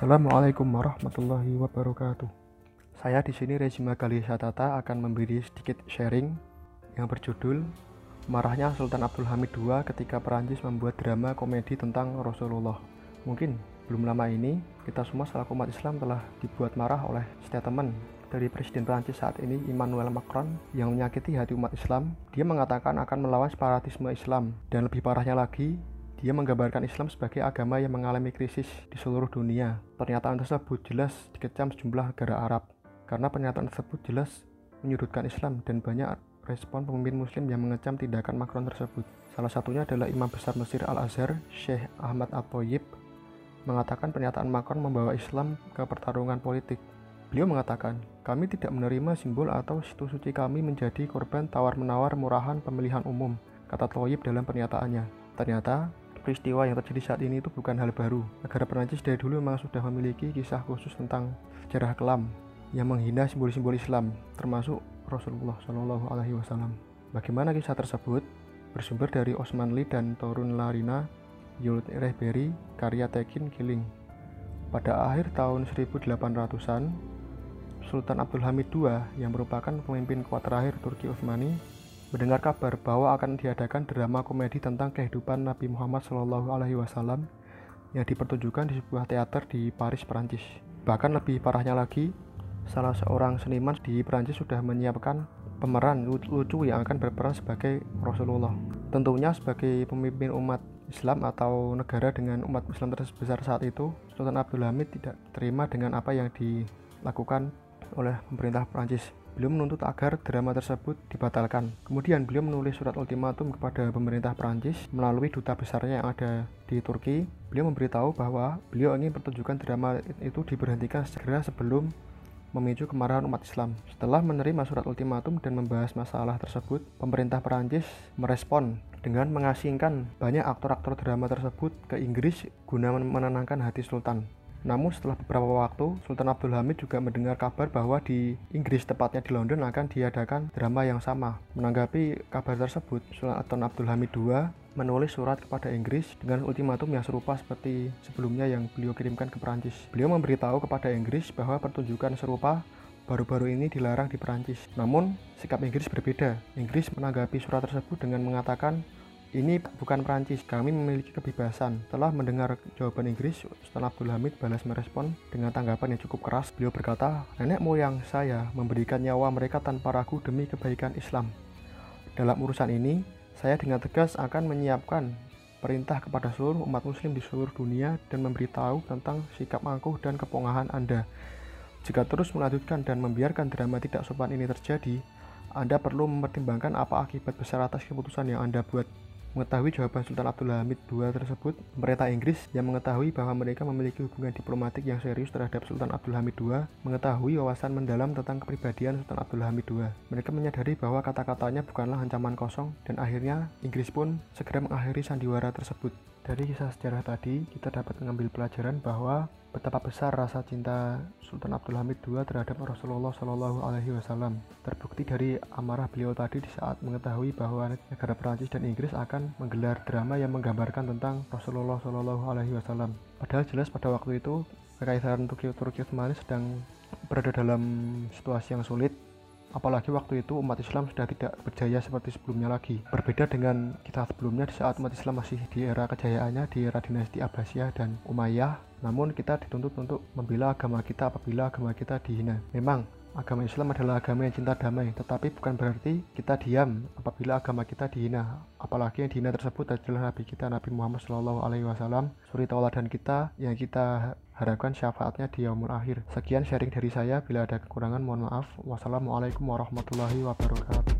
Assalamualaikum warahmatullahi wabarakatuh. Saya di sini Rezima Tata akan memberi sedikit sharing yang berjudul Marahnya Sultan Abdul Hamid II ketika Perancis membuat drama komedi tentang Rasulullah. Mungkin belum lama ini kita semua selaku umat Islam telah dibuat marah oleh statement dari Presiden Perancis saat ini Emmanuel Macron yang menyakiti hati umat Islam. Dia mengatakan akan melawan separatisme Islam dan lebih parahnya lagi dia menggambarkan Islam sebagai agama yang mengalami krisis di seluruh dunia. Pernyataan tersebut jelas dikecam sejumlah negara Arab, karena pernyataan tersebut jelas menyudutkan Islam dan banyak respon pemimpin muslim yang mengecam tindakan Macron tersebut. Salah satunya adalah Imam Besar Mesir Al-Azhar, Syekh Ahmad At-Toyib, mengatakan pernyataan Macron membawa Islam ke pertarungan politik. Beliau mengatakan, kami tidak menerima simbol atau situ suci kami menjadi korban tawar-menawar murahan pemilihan umum, kata Toyib dalam pernyataannya. Ternyata, peristiwa yang terjadi saat ini itu bukan hal baru. Negara Perancis dari dulu memang sudah memiliki kisah khusus tentang sejarah kelam yang menghina simbol-simbol Islam, termasuk Rasulullah Shallallahu Alaihi Wasallam. Bagaimana kisah tersebut? Bersumber dari Osman Lee dan Torun Larina, Yul Rehberry, karya Tekin Killing. Pada akhir tahun 1800-an, Sultan Abdul Hamid II yang merupakan pemimpin kuat terakhir Turki Utsmani mendengar kabar bahwa akan diadakan drama komedi tentang kehidupan Nabi Muhammad Shallallahu Alaihi Wasallam yang dipertunjukkan di sebuah teater di Paris, Prancis. Bahkan lebih parahnya lagi, salah seorang seniman di Prancis sudah menyiapkan pemeran lucu yang akan berperan sebagai Rasulullah. Tentunya sebagai pemimpin umat Islam atau negara dengan umat Islam terbesar saat itu, Sultan Abdul Hamid tidak terima dengan apa yang dilakukan oleh pemerintah Prancis. Beliau menuntut agar drama tersebut dibatalkan. Kemudian beliau menulis surat ultimatum kepada pemerintah Prancis melalui duta besarnya yang ada di Turki. Beliau memberitahu bahwa beliau ingin pertunjukan drama itu diberhentikan segera sebelum memicu kemarahan umat Islam. Setelah menerima surat ultimatum dan membahas masalah tersebut, pemerintah Prancis merespon dengan mengasingkan banyak aktor-aktor drama tersebut ke Inggris guna menenangkan hati Sultan. Namun setelah beberapa waktu, Sultan Abdul Hamid juga mendengar kabar bahwa di Inggris, tepatnya di London, akan diadakan drama yang sama. Menanggapi kabar tersebut, Sultan Abdul Hamid II menulis surat kepada Inggris dengan ultimatum yang serupa seperti sebelumnya yang beliau kirimkan ke Perancis. Beliau memberitahu kepada Inggris bahwa pertunjukan serupa baru-baru ini dilarang di Perancis. Namun, sikap Inggris berbeda. Inggris menanggapi surat tersebut dengan mengatakan ini bukan Prancis, kami memiliki kebebasan. Setelah mendengar jawaban Inggris, Sultan Abdul Hamid balas merespon dengan tanggapan yang cukup keras. Beliau berkata, nenek moyang saya memberikan nyawa mereka tanpa ragu demi kebaikan Islam. Dalam urusan ini, saya dengan tegas akan menyiapkan perintah kepada seluruh umat muslim di seluruh dunia dan memberitahu tentang sikap angkuh dan kepongahan Anda. Jika terus melanjutkan dan membiarkan drama tidak sopan ini terjadi, Anda perlu mempertimbangkan apa akibat besar atas keputusan yang Anda buat. Mengetahui jawaban Sultan Abdul Hamid II tersebut, pemerintah Inggris yang mengetahui bahwa mereka memiliki hubungan diplomatik yang serius terhadap Sultan Abdul Hamid II, mengetahui wawasan mendalam tentang kepribadian Sultan Abdul Hamid II. Mereka menyadari bahwa kata-katanya bukanlah ancaman kosong, dan akhirnya Inggris pun segera mengakhiri sandiwara tersebut. Dari kisah sejarah tadi, kita dapat mengambil pelajaran bahwa betapa besar rasa cinta Sultan Abdul Hamid II terhadap Rasulullah Shallallahu Alaihi Wasallam. Terbukti dari amarah beliau tadi di saat mengetahui bahwa negara Perancis dan Inggris akan menggelar drama yang menggambarkan tentang Rasulullah Shallallahu Alaihi Wasallam. Padahal jelas pada waktu itu Kekaisaran Turki Turki Utsmani sedang berada dalam situasi yang sulit Apalagi waktu itu umat Islam sudah tidak berjaya seperti sebelumnya lagi. Berbeda dengan kita sebelumnya di saat umat Islam masih di era kejayaannya, di era dinasti Abbasiyah dan Umayyah. Namun kita dituntut untuk membela agama kita apabila agama kita dihina. Memang agama Islam adalah agama yang cinta damai, tetapi bukan berarti kita diam apabila agama kita dihina. Apalagi yang dihina tersebut adalah Nabi kita Nabi Muhammad Shallallahu Alaihi Wasallam, suri tauladan kita yang kita harapkan syafaatnya di yaumul akhir. Sekian sharing dari saya, bila ada kekurangan mohon maaf. Wassalamualaikum warahmatullahi wabarakatuh.